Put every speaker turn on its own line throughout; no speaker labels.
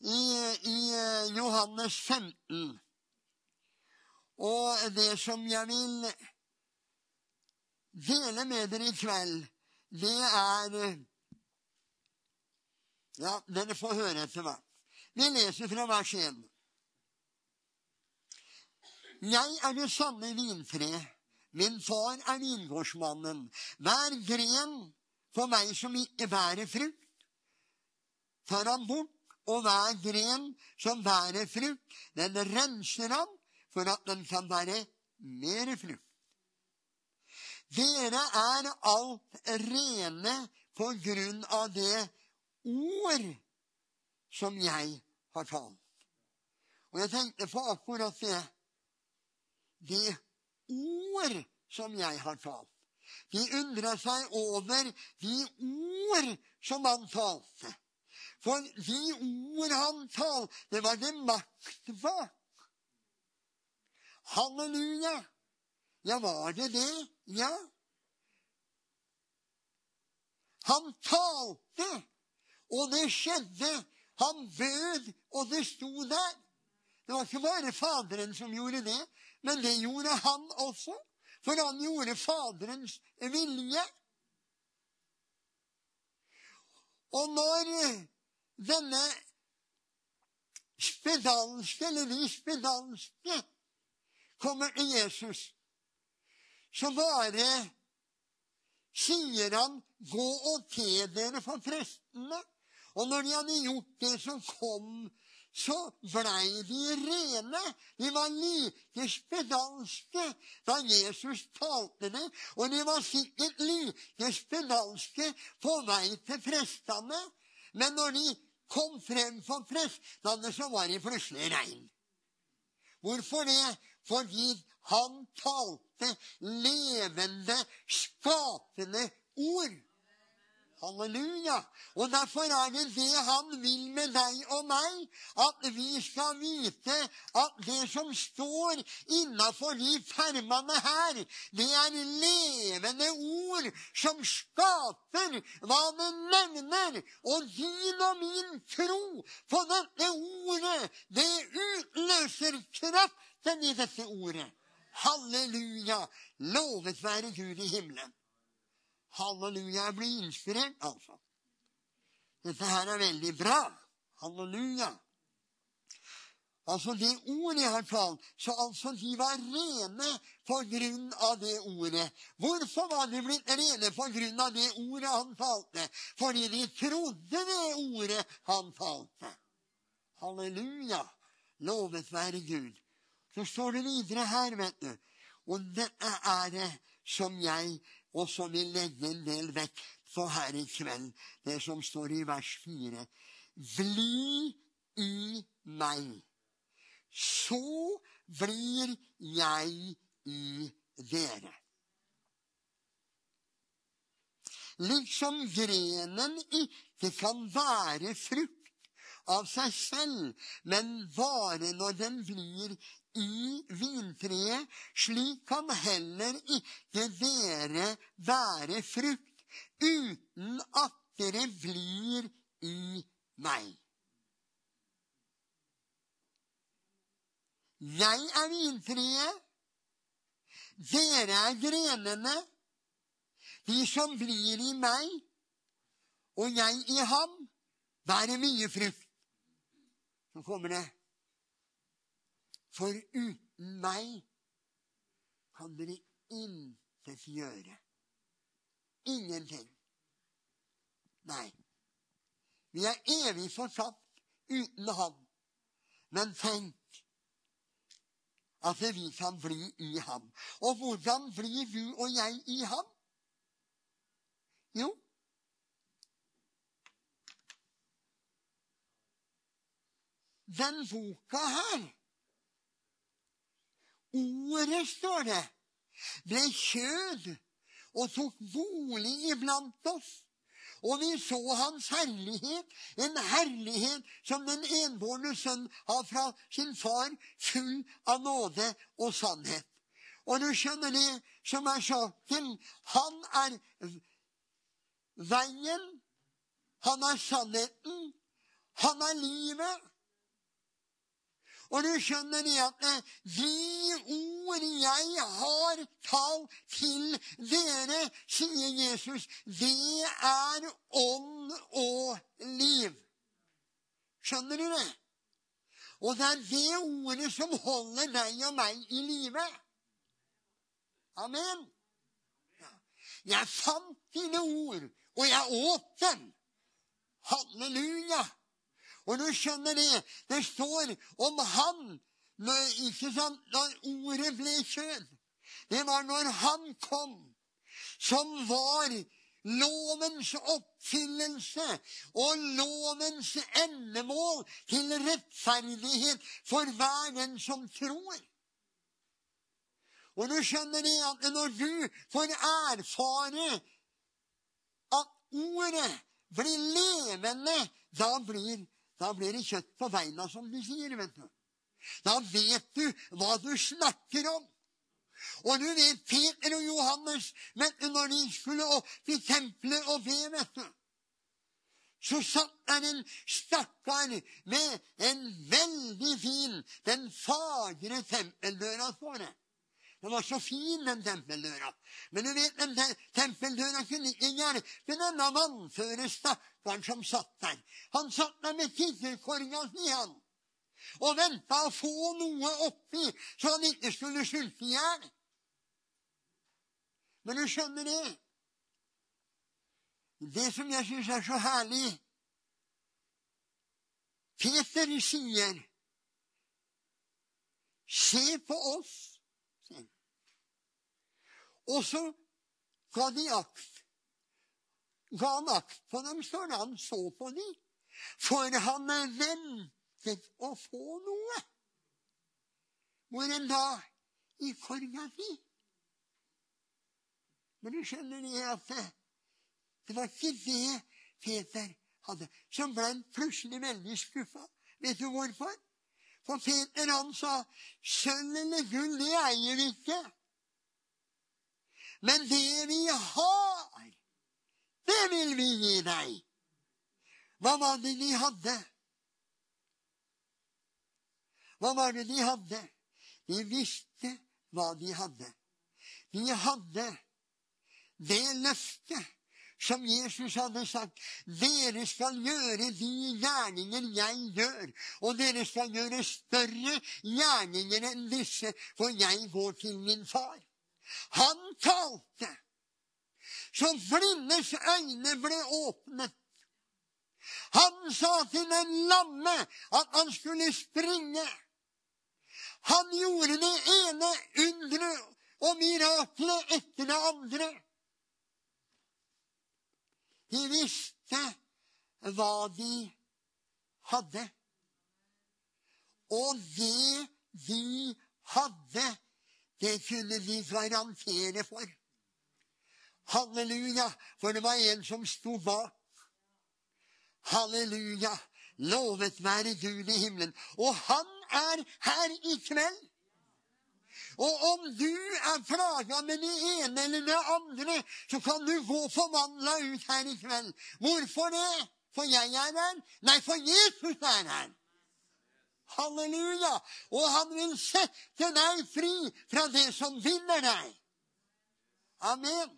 i, i Johannes 15. Og det som jeg vil dele med dere i kveld, det er Ja, dere får høre etter hvert. Vi leser fra vers 1. Jeg er det sanne vintre. Min far er vingårdsmannen. Hver gren for meg som ikke bærer frukt, tar han bort. Og hver gren som bærer frukt, den renser han for at den kan bære mer frukt. Dere er alt rene på grunn av det ord som jeg har talt. Og jeg tenkte på akkurat det. Det ord som jeg har talt. De undra seg over de ord som han talte. For de ord han talte, det var det makt bak. Halleluja! Ja, var det det? Ja. Han talte, og det skjedde. Han bød, og det sto der. Det var ikke bare Faderen som gjorde det, men det gjorde han også. For han gjorde Faderens vilje. Og når denne spedalske, eller de spedalske, kommer til Jesus, så bare sier han, 'Gå og te dere for prestene'. Og når de hadde gjort det, som kom så blei de rene. De var like spedalske da Jesus talte det. Og de var sikkert like spedalske på vei til prestene. Men når de kom frem for prestene, så var i plutselig regn. Hvorfor det? Fordi han talte levende, skapende ord. Halleluja. Og derfor er det det han vil med deg og meg. At vi skal vite at det som står innafor de permene her, det er levende ord som skaper hva det nevner. Og din og min tro på dette ordet, det utløser kraften i dette ordet. Halleluja. Lovet være Gud i himmelen. Halleluja. Jeg blir inspirert, altså. Dette her er veldig bra. Halleluja. Altså det ordet jeg har talt, så altså de var rene på grunn av det ordet. Hvorfor var de blitt rene på grunn av det ordet han talte? Fordi de trodde det ordet han talte. Halleluja. Lovet være Gud. Så står det videre her, vet du. Og dette er det som jeg også vil legge en del vekt på her i kveld. Det som står i vers 4. Bli i meg, så blir jeg i dere. Liksom grenen ikke kan være frukt av seg selv, men bare når den blir i vintreet. Slik kan heller ikke dere være frukt uten at dere blir i meg. Jeg er vintreet. Dere er grenene. De som blir i meg, og jeg i ham, bærer mye frukt. Så kommer det for uten meg kan dere intet gjøre. Ingenting. Nei. Vi er evig fortapt uten ham. Men tenk at vi kan bli i ham. Og hvordan blir du og jeg i ham? Jo, den boka her Ordet, står det, ble kjød og tok bolig iblant oss. Og vi så hans herlighet, en herlighet som den enbårne sønn har fra sin far, full av nåde og sannhet. Og du skjønner det som er saken. Han er veien, han er sannheten, Han er livet. Og du skjønner det at de ord jeg har talt til dere, sier Jesus, det er ånd og liv. Skjønner du det? Og det er det ordet som holder deg og meg i live. Amen. Jeg fant dine ord, og jeg åt dem. Halleluja. Og du skjønner det, det står om han når, ikke sant, når ordet ble kjød. Det var når han kom, som var lovens oppfyllelse og lovens endemål til rettferdighet for hver den som tror. Og du skjønner det at når du får erfare at ordet blir levende, da blir, da blir det kjøtt på beina, som de sier. vet du. Da vet du hva du snakker om. Og du vet Peter og Johannes du, når de skulle opp til tempelet og be, vet du, så satt der en stakkar med en veldig fin, den fagre tempeldøra for det. Den var så fin, den tempeldøra. Men du vet, den tempeldøra kunne ikke hjelpe denne vannføre stakkaren som satt der. Han satt der med tittelkorga si, han. Og venta å få noe oppi, så han ikke skulle sulte i hjel. Men du skjønner det? Det som jeg syns er så herlig Peter sier Se på oss og så ga de akt. Ga han akt på dem, står. Han så på dem. For han ventet å få noe. Hvor en da i korga si. Men du skjønner det at det var ikke det Peter hadde. Så ble plutselig veldig skuffa. Vet du hvorfor? For Peter han sa sølv eller gull, det eier vi ikke. Men det vi har, det vil vi gi deg. Hva var det de hadde? Hva var det de hadde? De visste hva de hadde. De hadde det løftet som Jesus hadde sagt. Dere skal gjøre de gjerninger jeg gjør, og dere skal gjøre større gjerninger enn disse, for jeg går til min far. Han talte, så blindes øyne ble åpnet. Han sa til den lamme at han skulle springe. Han gjorde det ene underet og miraklet etter det andre. De visste hva de hadde. Og det de hadde, det kunne vi garantere for. Halleluja, for det var en som sto bak. Halleluja, lovet være Gud i himmelen. Og han er her i kveld. Og om du er plaga med det ene eller det andre, så kan du gå forvandla ut her i kveld. Hvorfor det? For jeg er her? Nei, for Jesus er her. Halleluja! Og han vil sette deg fri fra det som binder deg. Amen.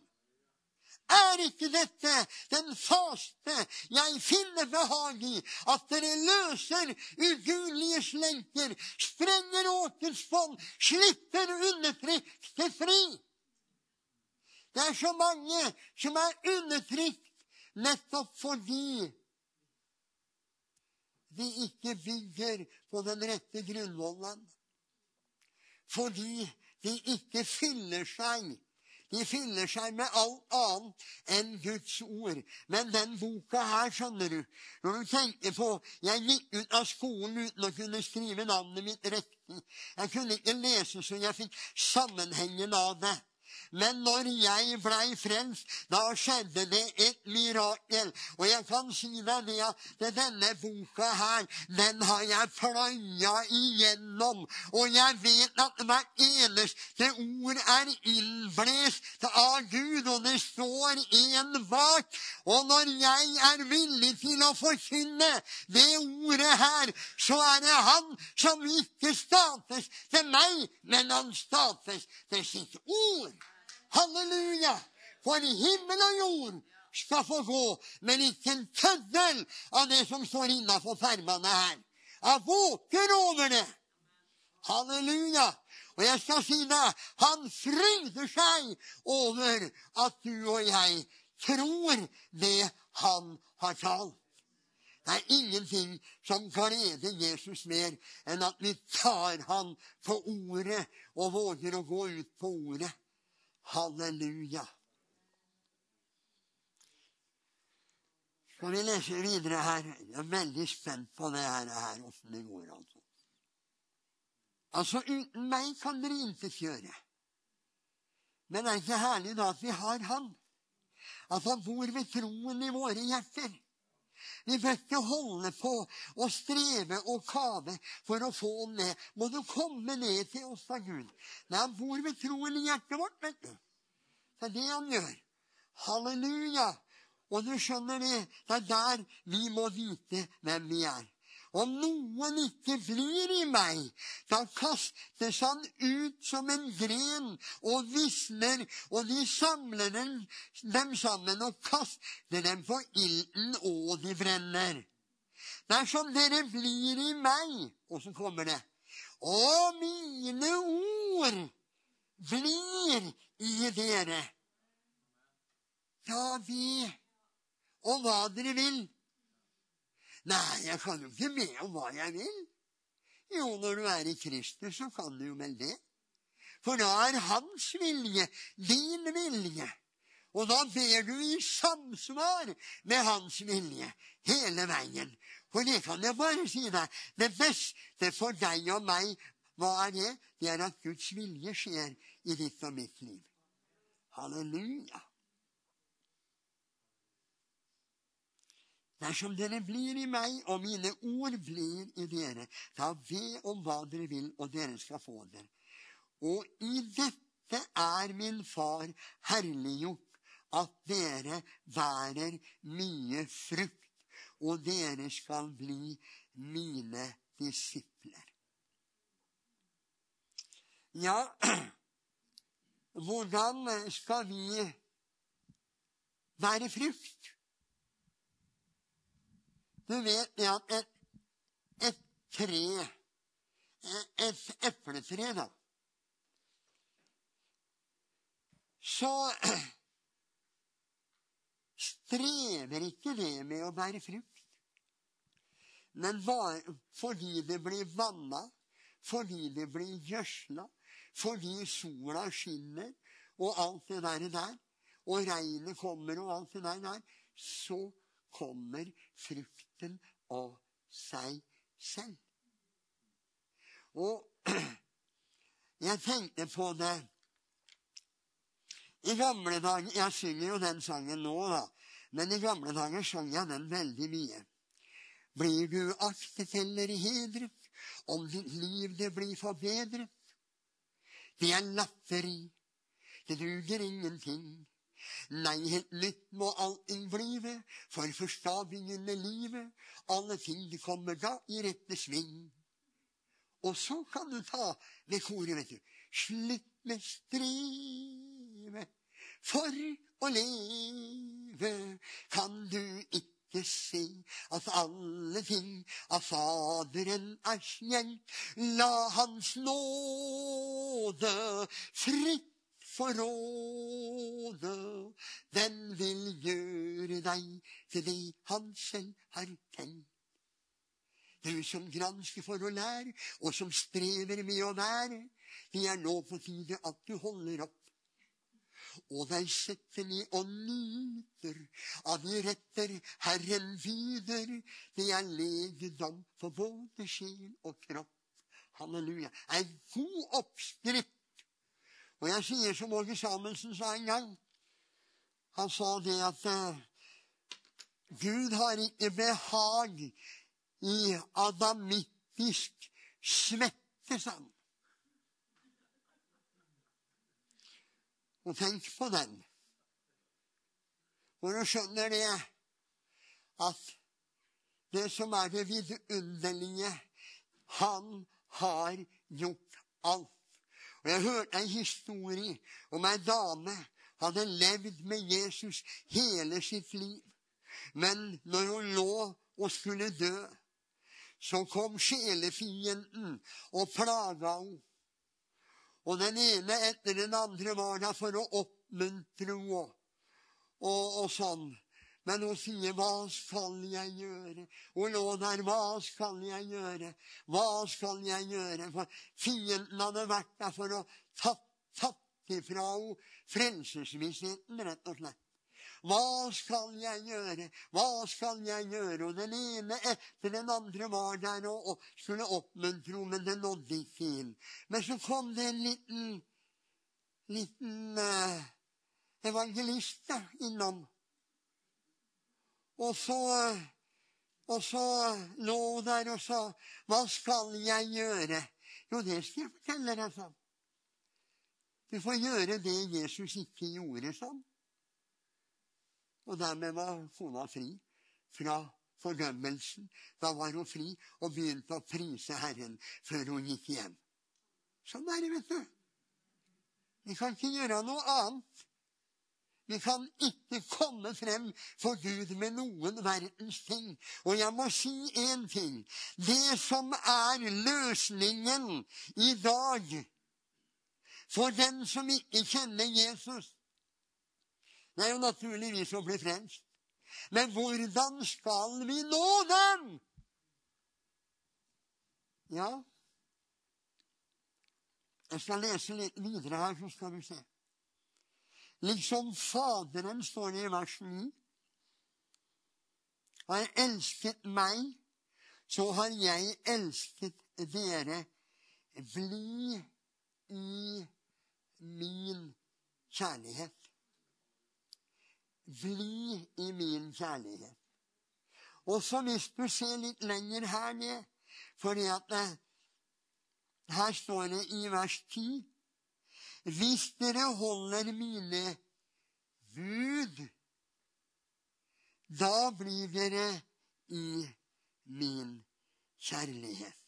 Er ikke dette den faste jeg finner behag i? At dere løser ugudelige slenker, sprenger åkers bånd, slipper undertrykte fri? Det er så mange som er undertrykt nettopp fordi de ikke bygger på den rette grunnvollen. Fordi de ikke fyller seg de fyller seg med alt annet enn Guds ord. Men den boka her, skjønner du Når du tenker på Jeg gikk ut av skolen uten å kunne skrive navnet mitt riktig. Jeg kunne ikke lese så jeg fikk sammenhengen av det. Men når jeg blei frelst, da skjedde det et mirakel. Og jeg kan si deg det at denne boka her, den har jeg pløya igjennom. Og jeg vet at hvert eneste ord er innblest av Gud, og det står en bak. Og når jeg er villig til å forkynne det ordet her, så er det Han som ikke states til meg, men han states til sitt ord. Halleluja! For himmel og jord skal få gå, men ikke en tøddel av det som står innafor permene her. Jeg våker over det. Halleluja! Og jeg skal si deg, han fryder seg over at du og jeg tror det han har talt. Det er ingenting som gleder Jesus mer enn at vi tar han på ordet og våger å gå ut på ordet. Halleluja. Skal vi lese videre her? Jeg er veldig spent på det her, her åssen det går. Altså. altså, uten meg kan dere intet gjøre. Men det er ikke herlig da at vi har Han? At Han bor ved troen i våre hjerter? Vi bør ikke holde på å streve og kave for å få ham ned. Må du komme ned til oss av Gud. Nei, han bor ved troen i hjertet vårt, vet du. Det er det han gjør. Halleluja. Og du skjønner det, det er der vi må vite hvem vi er. Om noen ikke blir i meg, da kastes han ut som en gren og visner, og de samler dem, dem sammen og kaster dem på ilden, og de brenner. Dersom dere blir i meg Og så kommer det. Og mine ord blir i dere. Da vi og hva dere vil Nei, jeg kan jo ikke be om hva jeg vil. Jo, når du er i Kristus, så kan du jo vel det. For da er hans vilje din vilje. Og da ber du i samsvar med hans vilje hele veien. For det kan jeg bare si deg. Det beste for deg og meg, hva er det? Det er at Guds vilje skjer i ditt og mitt liv. Halleluja. Dersom dere blir i meg, og mine ord blir i dere, ta ved om hva dere vil, og dere skal få det. Og i dette er min far herliggjort, at dere bærer mye frukt, og dere skal bli mine disipler. Ja, hvordan skal vi bære frukt? Du vet det at et, et tre Et epletre, da Så strever ikke det med å bære frukt. Men bare fordi det blir vanna, fordi det blir gjødsla, fordi sola skinner og alt det der, der og regnet kommer og alt det der, der så kommer frukten av seg selv. Og jeg tenkte på det i gamle dager Jeg synger jo den sangen nå, da. Men i gamle dager sang jeg den veldig mye. Blir du aktet eller hedret om ditt liv det blir forbedret? Det er latteri, det duger ingenting. Nei, helt nytt må allting blive, for først da begynner livet. Alle ting kommer da i rette sving. Og så kan du ta ved koret, vet du. Slutt med strevet, for å leve kan du ikke se at alle ting av Faderen er skjenkt. La Hans nåde fritt forråde. Den vil gjøre deg til det han selv har tenkt. Du som gransker for å lære, og som strever med å være, det er nå på tide at du holder opp. Og deg setter ned og nyter av de retter Herren byder. Det er legedom for både sjel og kropp. Halleluja. En god oppskrift Og jeg sier som Åge Samuelsen sa en gang. Han sa det at eh, Gud har ikke behag i adamittisk svette, sa han. Og tenk på den. For du skjønner det at det som er det vidunderlige Han har gjort alt. Og Jeg hørte en historie om ei dame hadde levd med Jesus hele sitt liv. Men når hun lå og skulle dø, så kom sjelefienden og plaga henne. Og den ene etter den andre var der for å oppmuntre henne. Og, og sånn. Men hun sier, 'Hva skal jeg gjøre?' Hun lå der, 'Hva skal jeg gjøre?' Hva skal jeg gjøre? For fienden hadde vært der for å tatt, tatt ifra henne frelsesvissheten, rett og slett. Hva skal jeg gjøre? Hva skal jeg gjøre? Og den ene etter den andre var der og, og skulle oppmuntre henne, men det nådde ikke inn. Men så kom det en liten, liten uh, evangelist innom. Og så, og så lå hun der og sa, 'Hva skal jeg gjøre?' Jo, det skal jeg fortelle deg, sa Du får gjøre det Jesus ikke gjorde, sånn. Og dermed var kona fri fra fordømmelsen. Da var hun fri og begynte å prise Herren før hun gikk hjem. Sånn er det, vet du. Vi kan ikke gjøre noe annet. Vi kan ikke komme frem for Gud med noen verdens ting. Og jeg må si én ting. Det som er løsningen i dag for den som ikke kjenner Jesus, det er jo naturligvis å bli frelst. Men hvordan skal vi nå dem? Ja Jeg skal lese litt videre her, så skal du se. Liksom Faderen, står det i vers 9, har elsket meg, så har jeg elsket dere. Bli i min kjærlighet. Bli i min kjærlighet. Og så hvis du ser litt lenger her ned fordi at eh, her står det i vers 10 Hvis dere holder mine bud, da blir dere i min kjærlighet.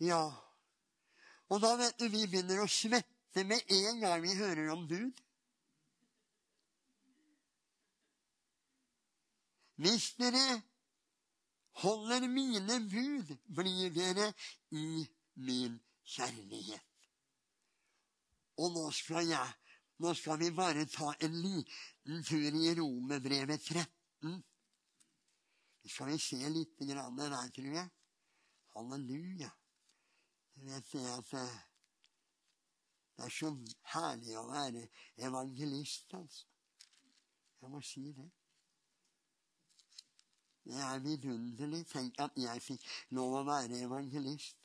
Ja, og da vet du, vi begynner å svette med en gang vi hører om bud. Hvis dere holder mine bud, blir dere i min kjærlighet. Og nå skal jeg Nå skal vi bare ta en liten tur i Romerbrevet 13. Det skal vi se litt grann der, tror jeg. Halleluja. Du vet det at eh, det er så herlig å være evangelist, altså. Jeg må si det. Det er vidunderlig. Tenk at jeg fikk lov å være evangelist.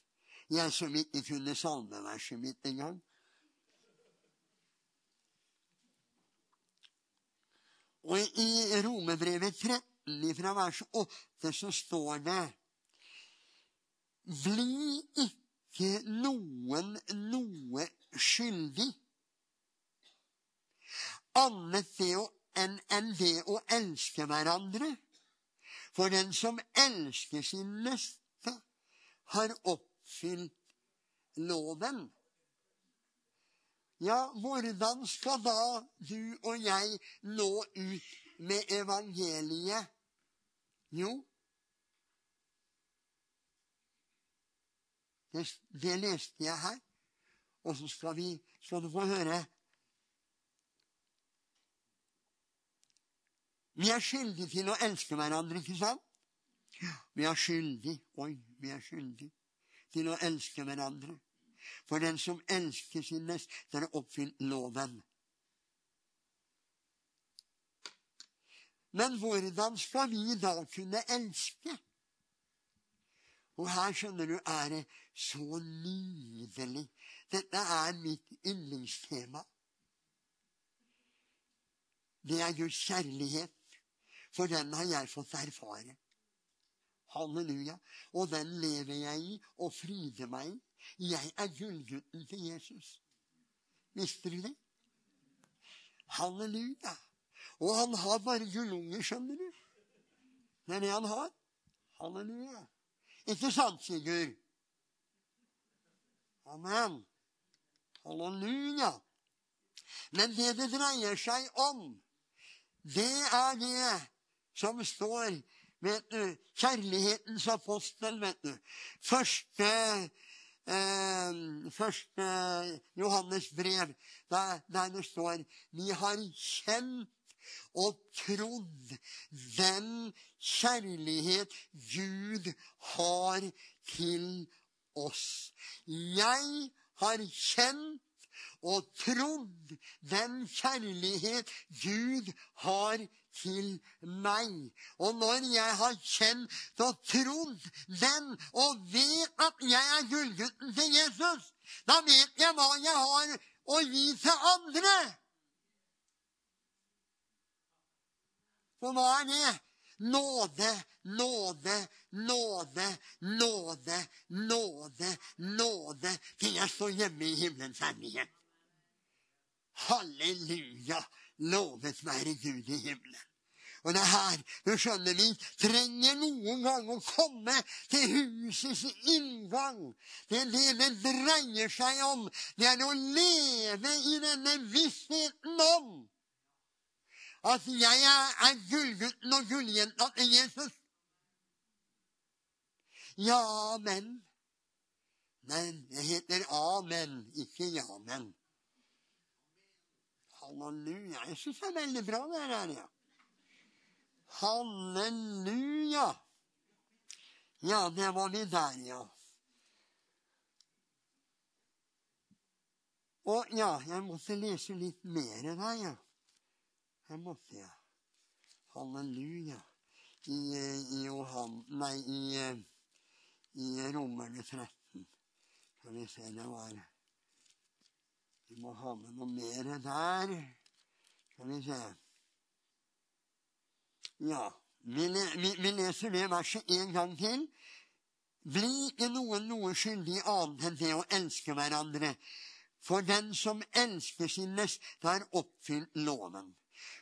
Jeg som ikke kunne salmeverset mitt engang. Og i Romebrevet 13 fra vers 8 så står det Bli ikke noen noe skyldig annet enn det å elske hverandre for den som elsker sin neste, har oppfylt loven. Ja, hvordan skal da du og jeg nå ut med evangeliet? Jo, det, det leste jeg her. Og så skal, vi, skal du få høre Vi er skyldige til å elske hverandre, ikke sant? Vi er skyldige Oi, vi er skyldige til å elske hverandre. For den som elsker sin neste, har oppfylt loven. Men hvordan skal vi da kunne elske? Og her skjønner du, er det så nydelig Dette er mitt yndlingstema. Det er Guds kjærlighet, for den har jeg fått erfare. Halleluja. Og den lever jeg i og fryder meg i. Jeg er gullgutten til Jesus. Visste du det? Halleluja. Og han har bare gullunger, skjønner du. Det er det han har. Halleluja. Ikke sant, Sigurd? Amen. Halleluja. Men det det dreier seg om, det er det som står vet du, Kjærlighetens apostel, vet du. Første, eh, første Johannes brev, der, der det står Vi har kjent og trodd den kjærlighet Gud har til oss. Jeg har kjent og trodd den kjærlighet Gud har til meg. Og når jeg har kjent og trodd den og vet at jeg er gullgutten til Jesus, da vet jeg hva jeg har å gi til andre. For hva er det? Nåde, nåde, nåde, nåde, nåde, nåde til jeg står hjemme i himmelens herlighet. Halleluja! Lovet være Gud i himmelen. Og det er her du skjønner vi trenger noen gang å komme til husets inngang. Det er det det dreier seg om. Det er å leve i denne vissheten om at jeg er gullgutten og gulljenta til Jesus. Ja, men. Men det heter amen, ikke jamen. Halleluja. Jeg syns det er veldig bra, det her. ja. Halleluja. Ja, det var vi der, ja. Og ja, jeg måtte lese litt mer der, ja. Jeg måtte, ja. Halleluja. I, i Johan... Nei, i, i Romerne 13. Skal vi se, det var Vi må ha med noe mer der. Skal vi se. Ja, vi, vi, vi leser det verset en gang til. Bli ikke noen noe skyldig annet enn det å elske hverandre. For den som elsker sin neste, har oppfylt loven.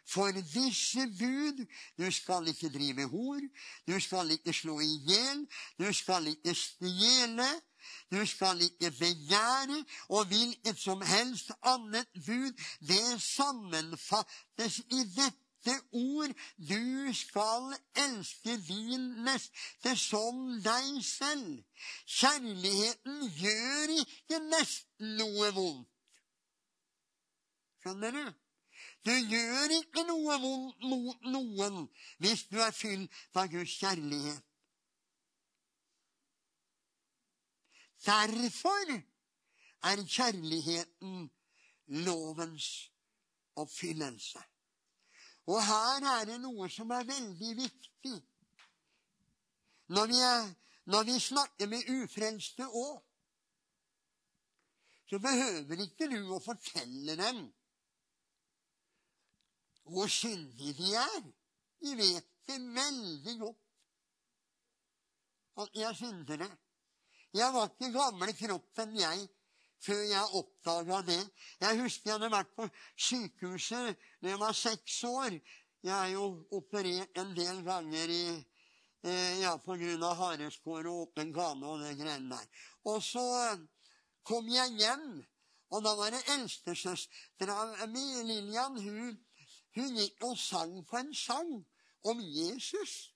For disse bud du skal ikke drive hor, du skal ikke slå i hjel, du skal ikke stjele, du skal ikke begjære, og hvilket som helst annet bud, det sammenfattes i dette ord du skal elske din neste som deg selv. Kjærligheten gjør ikke nesten noe vondt. Skjønner du? Du gjør ikke noe vondt mot noen hvis du er fylt av Guds kjærlighet. Derfor er kjærligheten lovens oppfyllelse. Og her er det noe som er veldig viktig. Når vi, er, når vi snakker med ufrelste òg, så behøver ikke du å fortelle dem hvor skyldige de er. De vet det veldig godt at de er syndere. Jeg var ikke gamle kroppen, jeg, før jeg oppdaga det. Jeg husker jeg hadde vært på sykehuset da jeg var seks år. Jeg er jo operert en del ganger i, eh, ja, av hareskår og åpen gane og det greiene der. Og så kom jeg hjem, og da var det eldstesøstera mi, Lillian, hun hun gikk og sang på en sang om Jesus.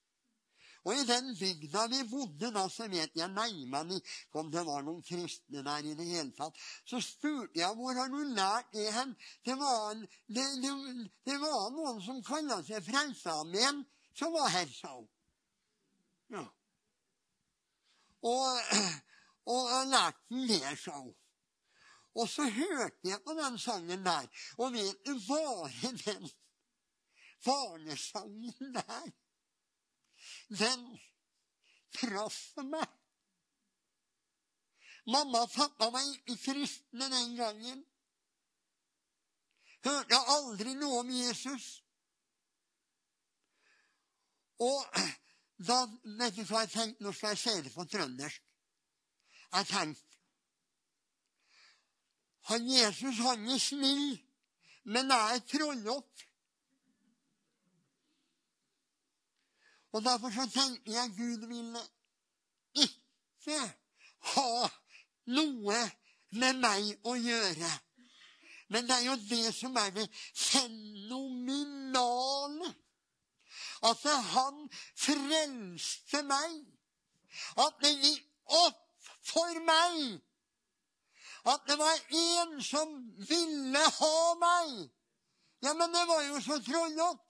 Og i den bygda vi bodde da, så vet jeg neimen ikke om det var noen kristne der i det hele tatt. Så spurte jeg hvor har du lært det hen. Det var, det, det, det var noen som kalla seg Frelsesarmeen, som var her, sa hun. Ja. Og, og lærte den det, sa hun. Og så hørte jeg på den sangen der, og vet du, bare den barnesangen der, den traff meg. Mamma og pappa var ikke kristne den gangen. Hørte aldri noe om Jesus. Og da vet du hva jeg tenkte, Nå skal jeg si det på trøndersk. Jeg tenkte han Jesus han er snill, men jeg er trollete. Og derfor så tenkte jeg Gud ville ikke ha noe med meg å gjøre. Men det er jo det som er det fenomenale. At han frelste meg. At det gikk opp for meg at det var en som ville ha meg. Ja, men det var jo så trollete.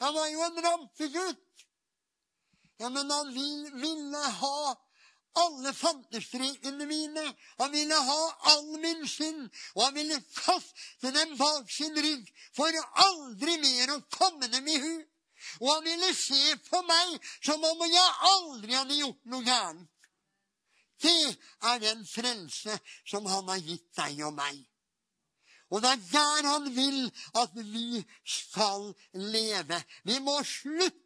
Jeg var jo en rampegutt. Ja, men han ville ha alle fantestrekene mine. Han ville ha all min synd, og han ville kaste dem bak sin rygg for aldri mer å komme dem i hu. Og han ville se på meg som om jeg aldri hadde gjort noe gærent. Det er den frelse som han har gitt deg og meg. Og det er der han vil at vi skal leve. Vi må slutte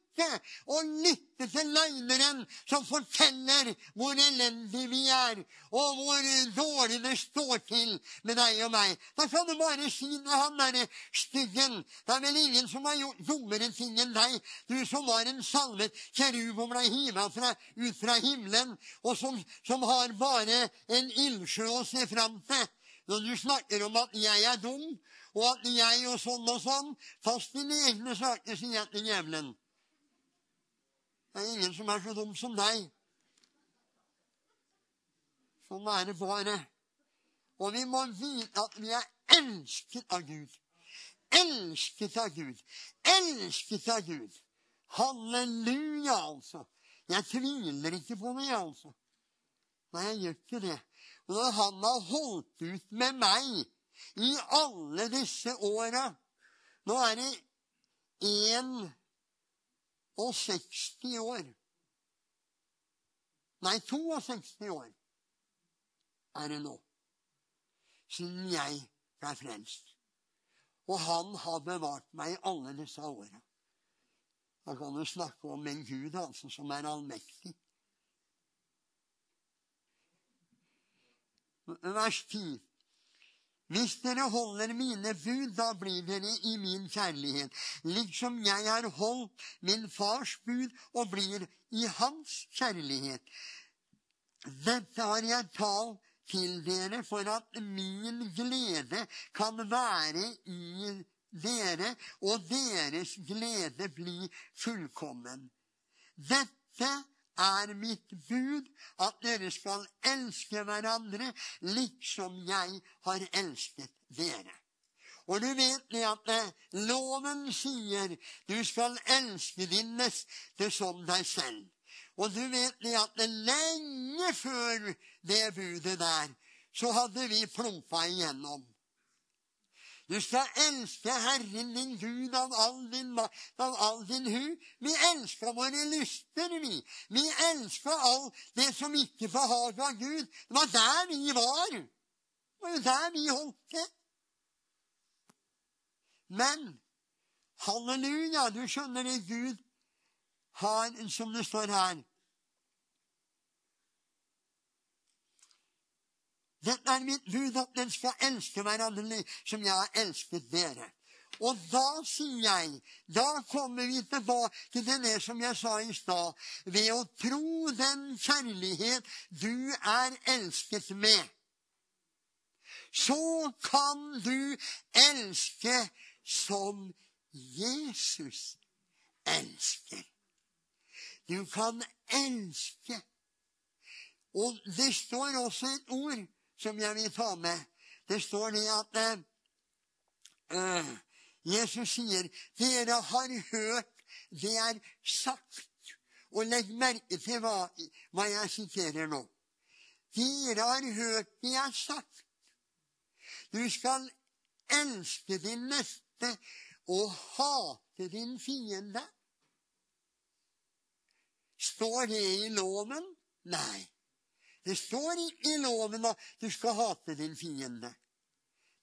å lytte til løgneren som forteller hvor elendige vi er, og hvor dårlig det står til med deg og meg. Da kan du bare si med han derre styggen Det er vel ingen som har gjort dummere ting enn deg, du som var en salvet kerub og ble hiva ut fra himmelen, og som, som har bare en ildsjø å se fram til. Når du snakker om at jeg er dum, og at jeg og sånn og sånn Fast dine egne saker, sier jeg til djevelen. Det er ingen som er så dum som deg. Sånn er det bare. Og vi må vite at vi er elsket av Gud. Elsket av Gud. Elsket av Gud. Halleluja, altså. Jeg tviler ikke på det, altså. Nei, jeg gjør ikke det. Når han har holdt ut med meg i alle disse åra Nå er det 61 år. Nei, 62 år er det nå siden jeg ble frelst. Og han har bevart meg i alle disse åra. Da kan du snakke om en Gud altså, som er allmektig. Vers 10. Hvis dere holder mine bud, da blir dere i min kjærlighet, liksom jeg har holdt min fars bud og blir i hans kjærlighet. Dette har jeg talt til dere for at min glede kan være i dere, og deres glede bli fullkommen. Dette er mitt bud at dere skal elske hverandre liksom jeg har elsket dere. Og du vet det at eh, loven sier du skal elske din neste som deg selv. Og du vet det at lenge før det budet der, så hadde vi plumpa igjennom. Du skal elske Herren din Gud av all din makt, av all din hu. Vi elsker våre lyster, vi. Vi elsker alt det som ikke behaga Gud. Det var der vi var. Det var jo der vi holdt til. Men halleluja, du skjønner det, Gud har, som det står her Dette er mitt bud, at den skal elske hverandre som jeg har elsket dere. Og da, sier jeg, da kommer vi tilbake til det som jeg sa i stad. Ved å tro den kjærlighet du er elsket med, så kan du elske som Jesus elsker. Du kan elske. Og det står også et ord som jeg vil ta med. Det står det at uh, Jesus sier dere har hørt det er sagt. Og legg merke til hva, hva jeg siterer nå. Dere har hørt det er sagt. Du skal elske din neste og hate din fiende. Står det i loven? Nei. Det står i loven at du skal hate din fiende.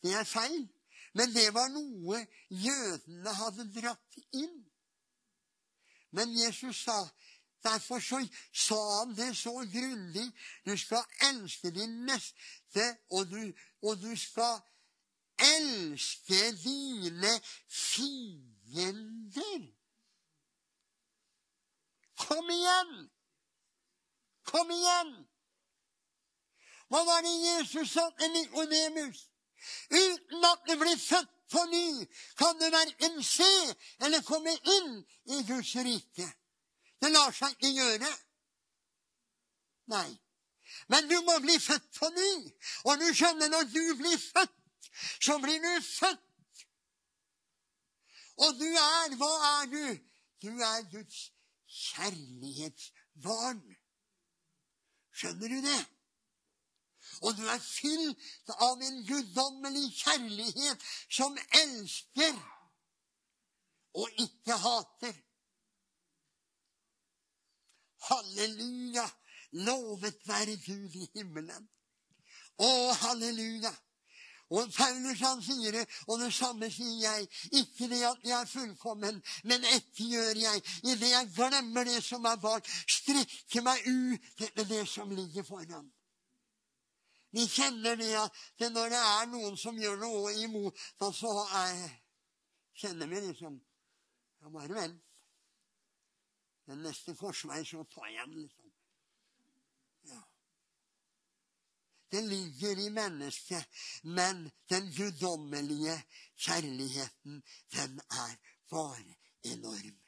Det er feil. Men det var noe jødene hadde dratt inn. Men Jesus sa Derfor så sa han det så grundig. Du skal elske din neste, og du, og du skal elske dine fiender. Kom igjen! Kom igjen! Hva var det Jesus sa til Nikodemus? Uten at du blir født på ny, kan du verken se eller komme inn i Guds rike. Det lar seg ikke gjøre. Nei. Men du må bli født på ny. Og du skjønner, når du blir født, så blir du født. Og du er Hva er du? Du er Guds kjærlighetsbarn. Skjønner du det? Og du er fylt av en guddommelig kjærlighet som elsker og ikke hater. Halleluja! Lovet være Gud i himmelen. Å, halleluja! Og Paulus han sier det, og det samme sier jeg. Ikke det at jeg er fullkommen, men ett gjør jeg. Idet jeg glemmer det som er bak, strekker meg ut etter det som ligger foran. Vi kjenner det at når det er noen som gjør noe imot oss, så er, kjenner vi liksom Ja, bare vent. Den neste korsvei, så tar jeg den, liksom. Ja. Det ligger i mennesket, men den guddommelige kjærligheten, den er bare enorm.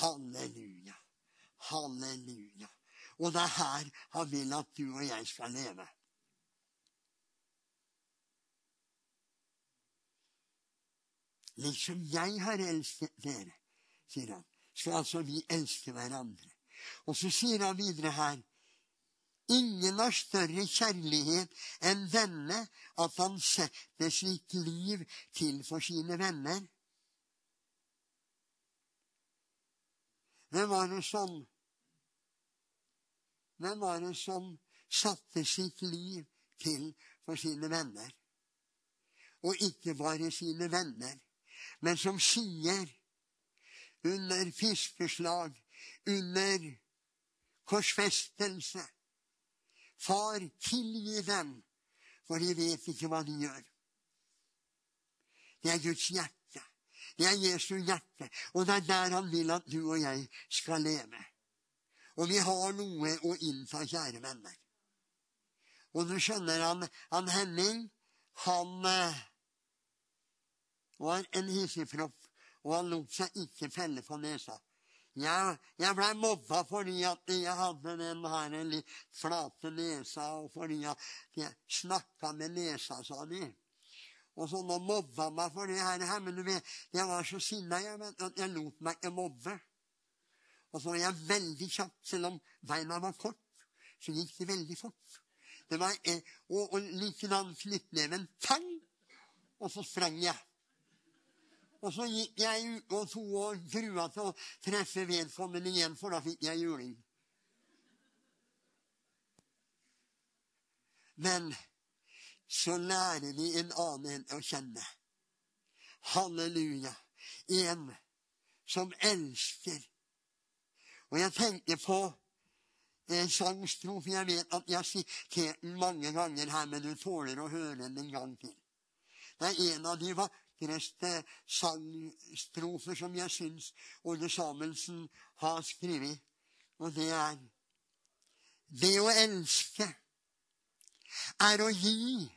Halleluja. Halleluja. Og det er her han vil at du og jeg skal leve. Liksom jeg har elsket dere, sier han, skal altså vi elske hverandre. Og så sier han videre her Ingen har større kjærlighet enn denne, at han setter sitt liv til for sine venner. Hvem var det som Hvem var det som satte sitt liv til for sine venner? Og ikke bare sine venner, men som sier under fiskeslag, under korsfestelse Far, tilgi dem, for de vet ikke hva de gjør. Det er Guds hjerte. Det er Jesu hjerte. Og det er der han vil at du og jeg skal leve. Og vi har noe å innta, kjære venner. Og du skjønner, han, han Henning, han eh, var en hissigpropp, og han lot seg ikke felle på nesa. Jeg, jeg blei mobba fordi at jeg hadde den her litt flate nesa, og fordi at jeg snakka med nesa, sa de. Og så nå mobba meg for det her, men du vet, jeg var så sinna jeg, at jeg lot meg ikke mobbe. Og så var jeg veldig kjapp, selv om beina var kort, så gikk det veldig fort. Det var, og, og likedan knyttneven tang, og så sprang jeg. Og så gikk jeg ut og to og grua til å treffe vedkommende igjen, for da fikk jeg juling. Men så lærer vi en annen å kjenne. Halleluja. En som elsker. Og jeg tenker på en sangstrofe. Jeg vet at jeg har sitert den mange ganger her, men du tåler å høre den en gang til. Det er en av de vakreste sangstrofer som jeg syns Ole Samuelsen har skrevet. Og det er Det å elske er å gi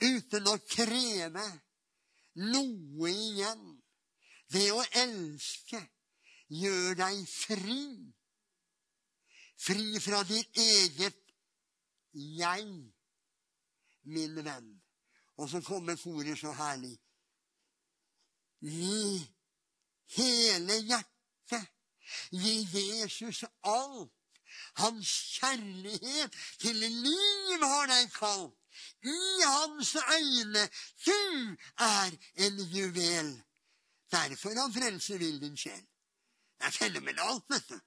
uten å kreve noe igjen. Det å elske gjør deg fri. Fri fra ditt eget jeg, min venn. Og så kommer koret så herlig. Gi hele hjertet. Gi Jesus alt. Hans kjærlighet til liv har deg kalt. I hans øyne du er en juvel. Derfor han frelser vil din sjel. Det er fenomenalt, vet du.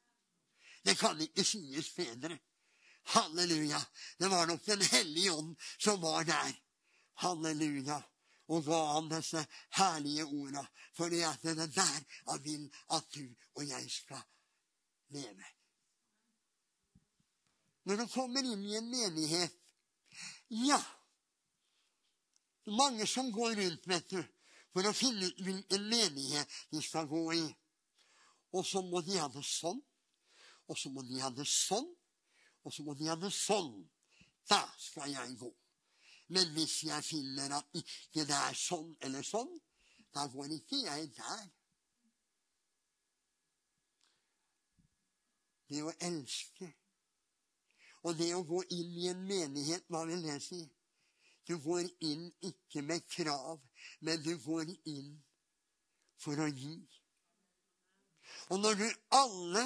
Det kan ikke sies bedre. Halleluja. Det var nok Den hellige ånd som var der. Halleluja. Og ga han disse herlige orda. At det er der han vil at du og jeg skal leve. Når du kommer inn i en menighet Ja, mange som går rundt, vet du, for å finne ut hvilken menighet de skal gå i. Og så må de ha det sånn, og så må de ha det sånn, og så må de ha det sånn. Da skal jeg gå. Men hvis jeg finner at ikke det er sånn eller sånn, da går ikke jeg der. Det å elske og det å gå inn i en menighet, hva vil det si? Du går inn ikke med krav, men du går inn for å gi. Og når du alle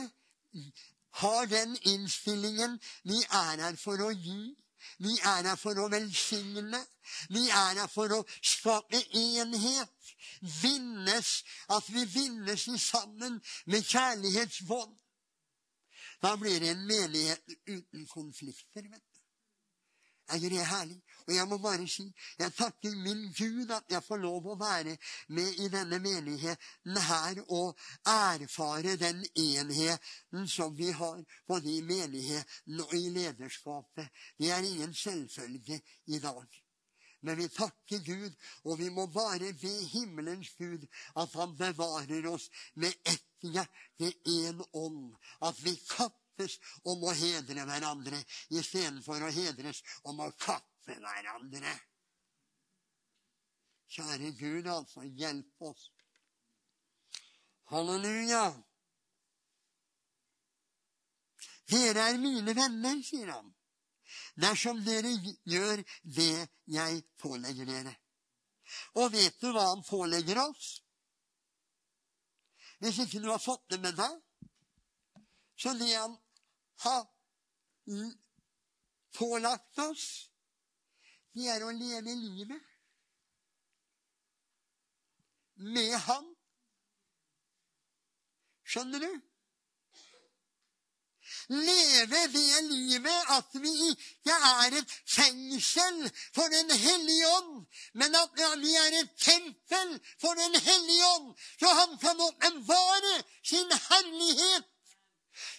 har den innstillingen Vi er her for å gi. Vi er her for å velsigne. Vi er her for å skape enhet. Vinnes, At vi vinnes sammen med kjærlighetsbånd. Da blir det en menighet uten konflikter. vet du. Er det herlig? Og jeg må bare si jeg takker min Gud at jeg får lov å være med i denne menigheten her og erfare den enheten som vi har både i menigheten og i lederskapet. Det er ingen selvfølge i dag. Men vi takker Gud, og vi må bare be himmelens Gud at han bevarer oss med ett hjerte, én ånd. At vi kappes om å hedre hverandre istedenfor å hedres om å kappe hverandre. Kjære Gud, altså, hjelp oss. Halleluja. Dere er mine venner, sier han, dersom dere gjør det jeg pålegger dere. Og vet du hva han pålegger oss? Hvis ikke du har fått det med deg, så det han har pålagt oss, det er å leve livet med ham. Skjønner du? Leve det livet at vi ikke er et fengsel for Den hellige ånd, men at vi er et tempel for Den hellige ånd, så han kan åpenbare sin herlighet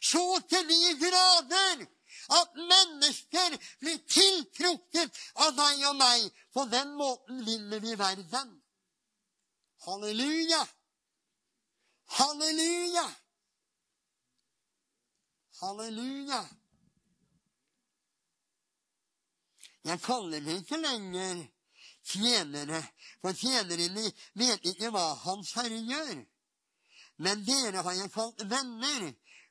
så til de grader at mennesker blir tiltrukket av deg og meg. På den måten vinner vi verden. Halleluja! Halleluja! Halleluja! Jeg kaller meg ikke lenger tjenere, for tjenerne vet ikke hva Hans Herre gjør. Men dere har jeg kalt venner,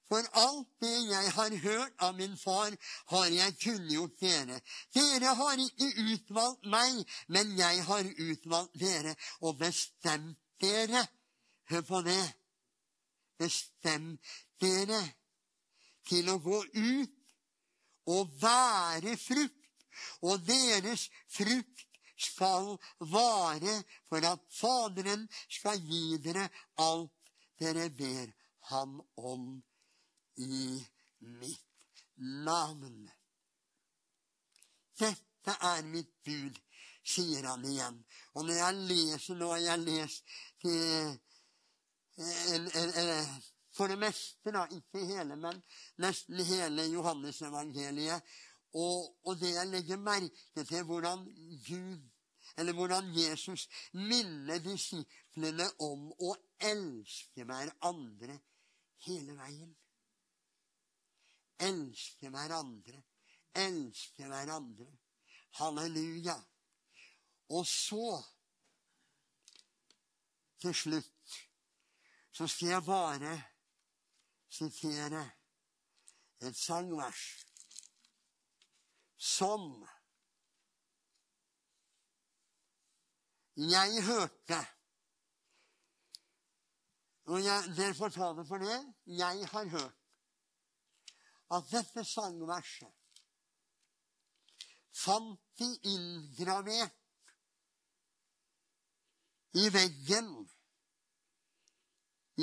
for alt det jeg har hørt av min far, har jeg kunngjort dere. Dere har ikke utvalgt meg, men jeg har utvalgt dere og bestemt dere. Hør på det. Bestemt dere til å gå ut og være frukt, og deres frukt skal vare for at Faderen skal gi dere alt dere ber ham om i mitt navn. Dette er mitt bud, sier han igjen. Og når jeg leser nå, jeg leser en, for det meste, da, ikke hele, men nesten hele Johannesevangeliet. Og, og det jeg legger merke til, hvordan Gud eller hvordan Jesus minner disiplene om å elske hverandre hele veien elske hverandre. Elske hverandre. Halleluja. Og så, til slutt, så skal jeg bare sitere et sangvers som jeg hørte og jeg, Dere får ta det for det. Jeg har hørt at dette sangverset fant de inngravert i veggen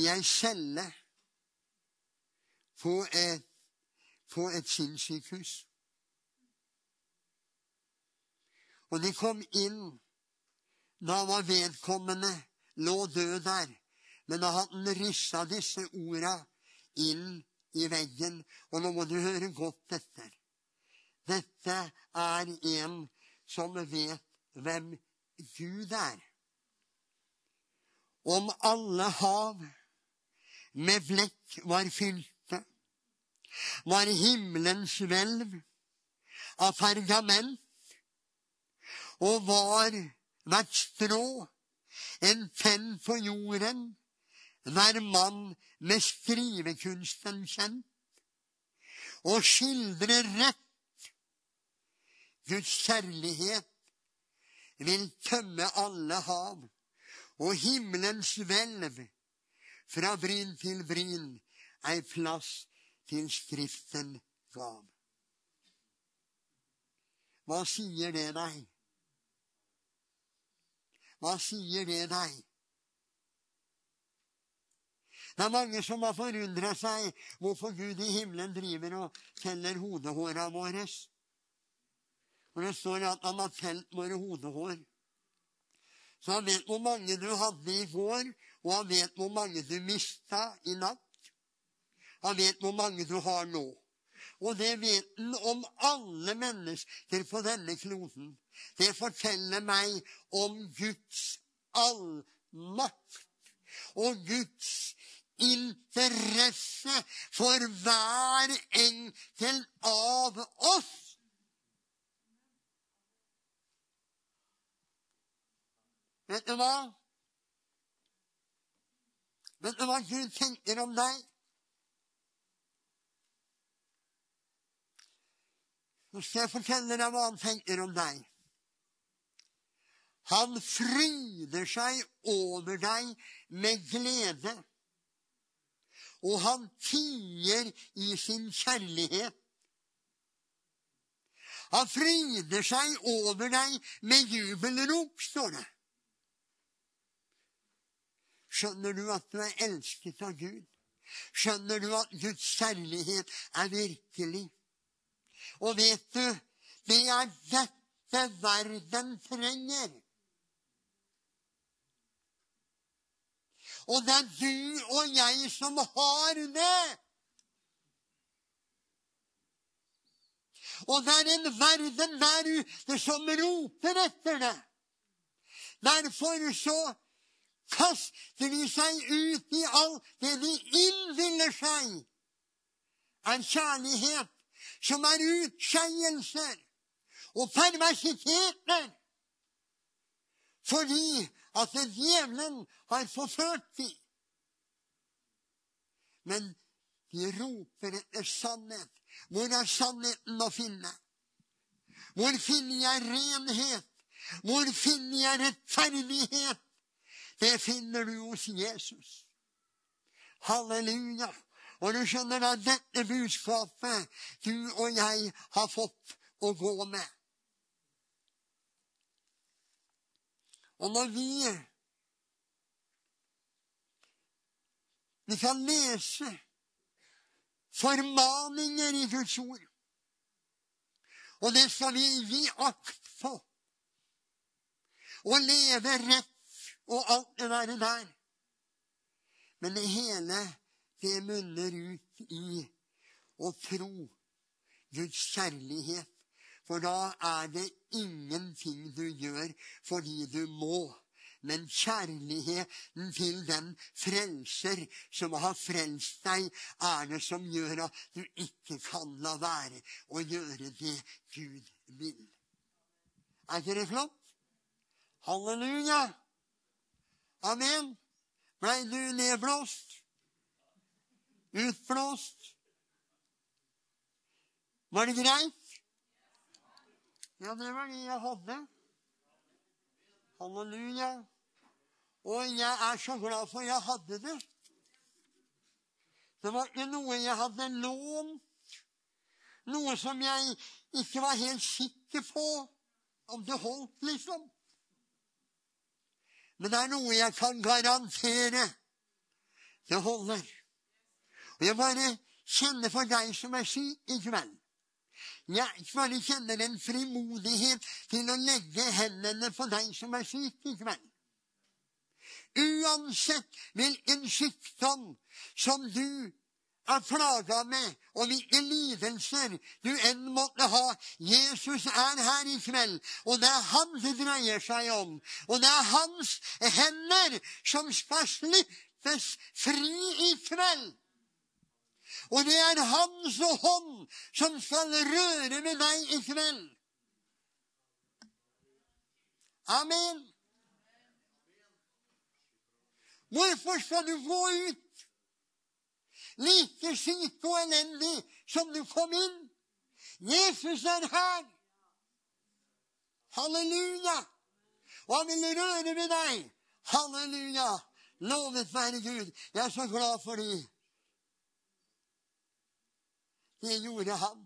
i ei celle på et, på et sinnssykehus. Og de kom inn da var vedkommende lå død der. Men da hadde han rissa disse orda inn i veggen. Og nå må du høre godt etter. Dette er en som vet hvem Gud er. Om alle hav med blekk var fylte, var himmelens hvelv av pergament, og var hvert strå en penn på jorden, hver mann med skrivekunsten kjent, og skildrer rett Guds kjærlighet vil tømme alle hav, og himmelens hvelv fra bryn til bryn ei plass til Skriften gav. Hva sier det deg? Hva sier det deg? Det er mange som har forundra seg hvorfor Gud i himmelen driver og teller hodehåra våre. For det står at han har telt våre hodehår. Så han vet hvor mange du hadde i går, og han vet hvor mange du mista i natt. Han vet hvor mange du har nå. Og det vet han om alle mennesker på denne kloden. Det forteller meg om Guds allmakt og Guds interesse for hver enkelt av oss. Vet du hva? Vet du hva Gud tenker om deg? Nå skal jeg fortelle deg hva han tenker om deg. Han fryder seg over deg med glede. Og han tier i sin kjærlighet. Han fryder seg over deg med jubelrop, står det. Skjønner du at du er elsket av Gud? Skjønner du at Guds kjærlighet er virkelig? Og vet du, det er dette verden trenger. Og det er du og jeg som har det. Og det er en verden der ute som roper etter det. Derfor så kaster de seg ut i alt det de innbiller seg er kjærlighet som er utskeielser og perversiteter. Fordi at djevelen har forført dem. Men de roper etter sannhet. Hvor er sannheten å finne? Hvor finner jeg renhet? Hvor finner jeg rettferdighet? Det finner du hos Jesus. Halleluja. Og du skjønner da dette budskapet du og jeg har fått å gå med. Og når vi Vi kan lese formaninger i Guds ord. Og det skal vi gi akt på. Å leve rett og alt det der. Men det hele det munner ut i å tro Guds kjærlighet. For da er det ingenting du gjør fordi du må. Men kjærligheten til den frelser som har frelst deg, er det som gjør at du ikke kan la være å gjøre det Gud vil. Er ikke det flott? Halleluja! Amen. Blei du nedblåst? Utblåst? Var det greit? Ja, det var det jeg hadde. Halleluja. Og jeg er så glad for jeg hadde det. Det var ikke noe jeg hadde lånt. Noe som jeg ikke var helt sikker på om det holdt, liksom. Men det er noe jeg kan garantere. Det holder. Og jeg bare kjenner for deg som er syk i kveld. Jeg bare kjenner en frimodighet til å legge hendene på deg som er syk i kveld. Uansett hvilken sykdom som du er plaga med, og hvilke lidelser du enn måtte ha. Jesus er her i kveld, og det er han det dreier seg om. Og det er hans hender som skal slippes fri i kveld. Og det er hans hånd som skal røre med deg i kveld. Amen. Hvorfor skal du gå ut like syk og elendig som du kom inn. Jesus er her. Halleluja! Og han vil røre med deg. Halleluja! Lovet være Gud. Jeg er så glad for det. Det gjorde han.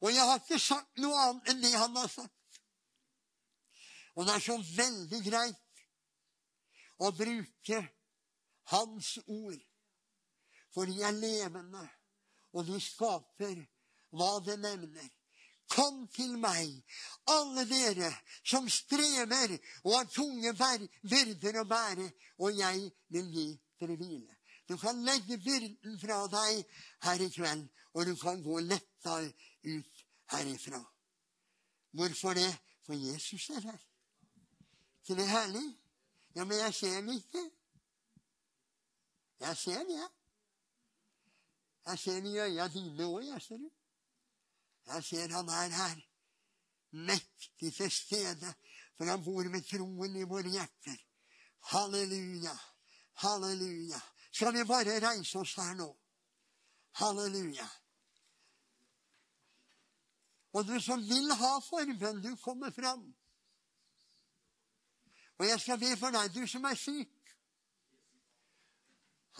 Og jeg har ikke sagt noe annet enn det han har sagt. Og det er så veldig greit å bruke hans ord. For de er levende, og de skaper hva det nevner. Kom til meg, alle dere som strever og har tunge byrder å bære, og jeg vil gi dere hvile. Du kan legge byrden fra deg her i kveld, og du kan gå letta ut herifra. Hvorfor det? For Jesus er her. Ikke det herlig? Ja, men jeg ser det ikke. Jeg ser det, jeg. Jeg ser det i øya dine òg, jeg, ser du. Jeg ser han er her, mektig til stede, for han bor med troen i våre hjerter. Halleluja, halleluja. Skal vi bare reise oss her nå? Halleluja. Og du som vil ha forbønn, du kommer fram. Og jeg skal be for deg, du som er syk.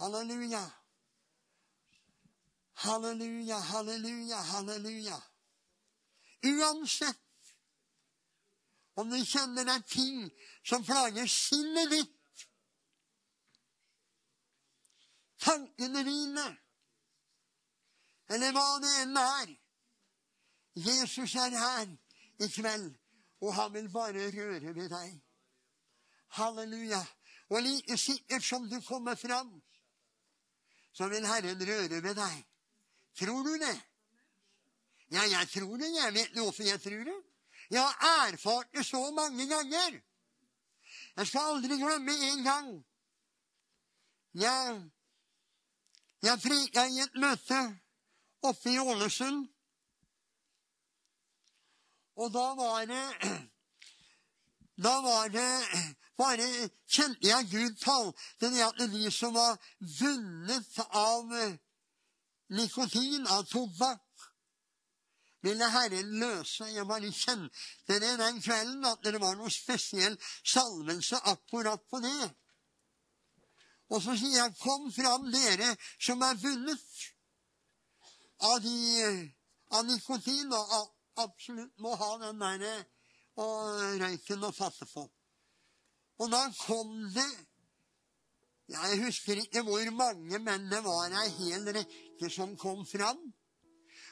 Halleluja. Halleluja, halleluja, halleluja. Uansett om du kjenner deg ting som plager sinnet ditt, tankene dine, eller hva det enn er Jesus er her i kveld, og han vil bare røre ved deg. Halleluja. Og like sikkert som du kommer fram, så vil Herren røre ved deg. Tror du det? Ja, jeg tror det. Jeg vet hvorfor jeg tror det. Jeg har erfart det så mange ganger. Jeg skal aldri glemme en gang. Jeg, jeg prika i et møte oppe i Ålesund. Og da var det Da var det bare kjente jeg Gud talte det at de som var vunnet av eh, nikotin, av tobakk, ville Herren løse. Jeg bare kjente det den kvelden, at det var noe spesiell salvelse akkurat på det. Og så sier jeg, kom fram, dere som er vunnet av, de, eh, av nikotin, og absolutt må ha den derre og røyken å fatte på. Og da kom det Jeg husker ikke hvor mange, men det var ei hel rekke som kom fram.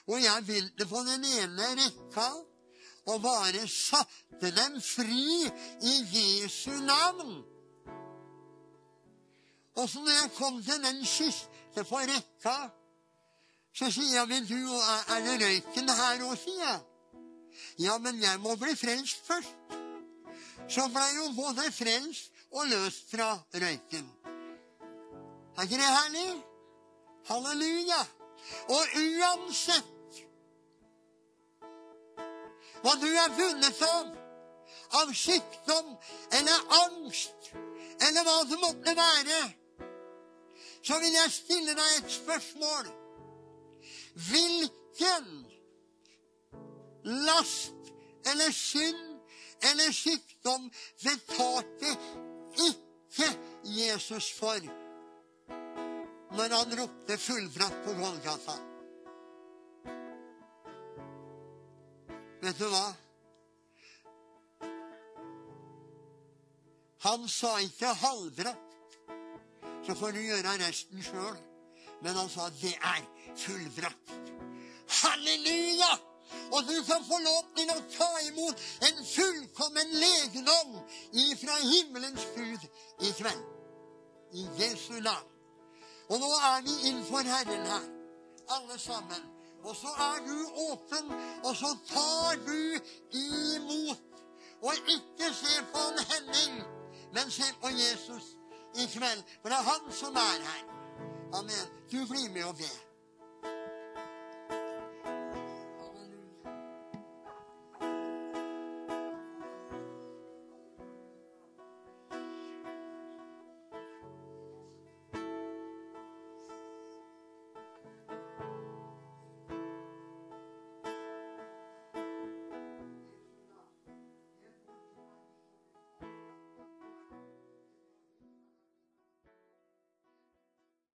Og jeg begynte på den ene rekka og bare satte dem fri i Jesu navn. Og så når jeg kom til den siste på rekka, så sier jeg, men du, er det røyken her òg, sier jeg. Ja, men jeg må bli frelst først så ble hun både frelst og løst fra røyken. Er ikke det herlig? Halleluja. Og uansett hva du er vunnet av, av sykdom eller angst eller hva det måtte være, så vil jeg stille deg et spørsmål. Hvilken last eller synd eller sykdom betalte ikke Jesus for når han ropte 'fullbrakt' på Golgata. Vet du hva? Han sa ikke 'halvbrakt', så får du gjøre resten sjøl. Men han sa 'det er fullbrakt'. Halleluja! Og du kan få lov til å ta imot en fullkommen legedom ifra himmelens Gud i kveld. I Jesu navn. Og nå er vi innenfor Herren her, alle sammen. Og så er du åpen, og så tar du imot. Og ikke se på en Henning, men se på Jesus i kveld. For det er han som er her. Amen. Du blir med og ber.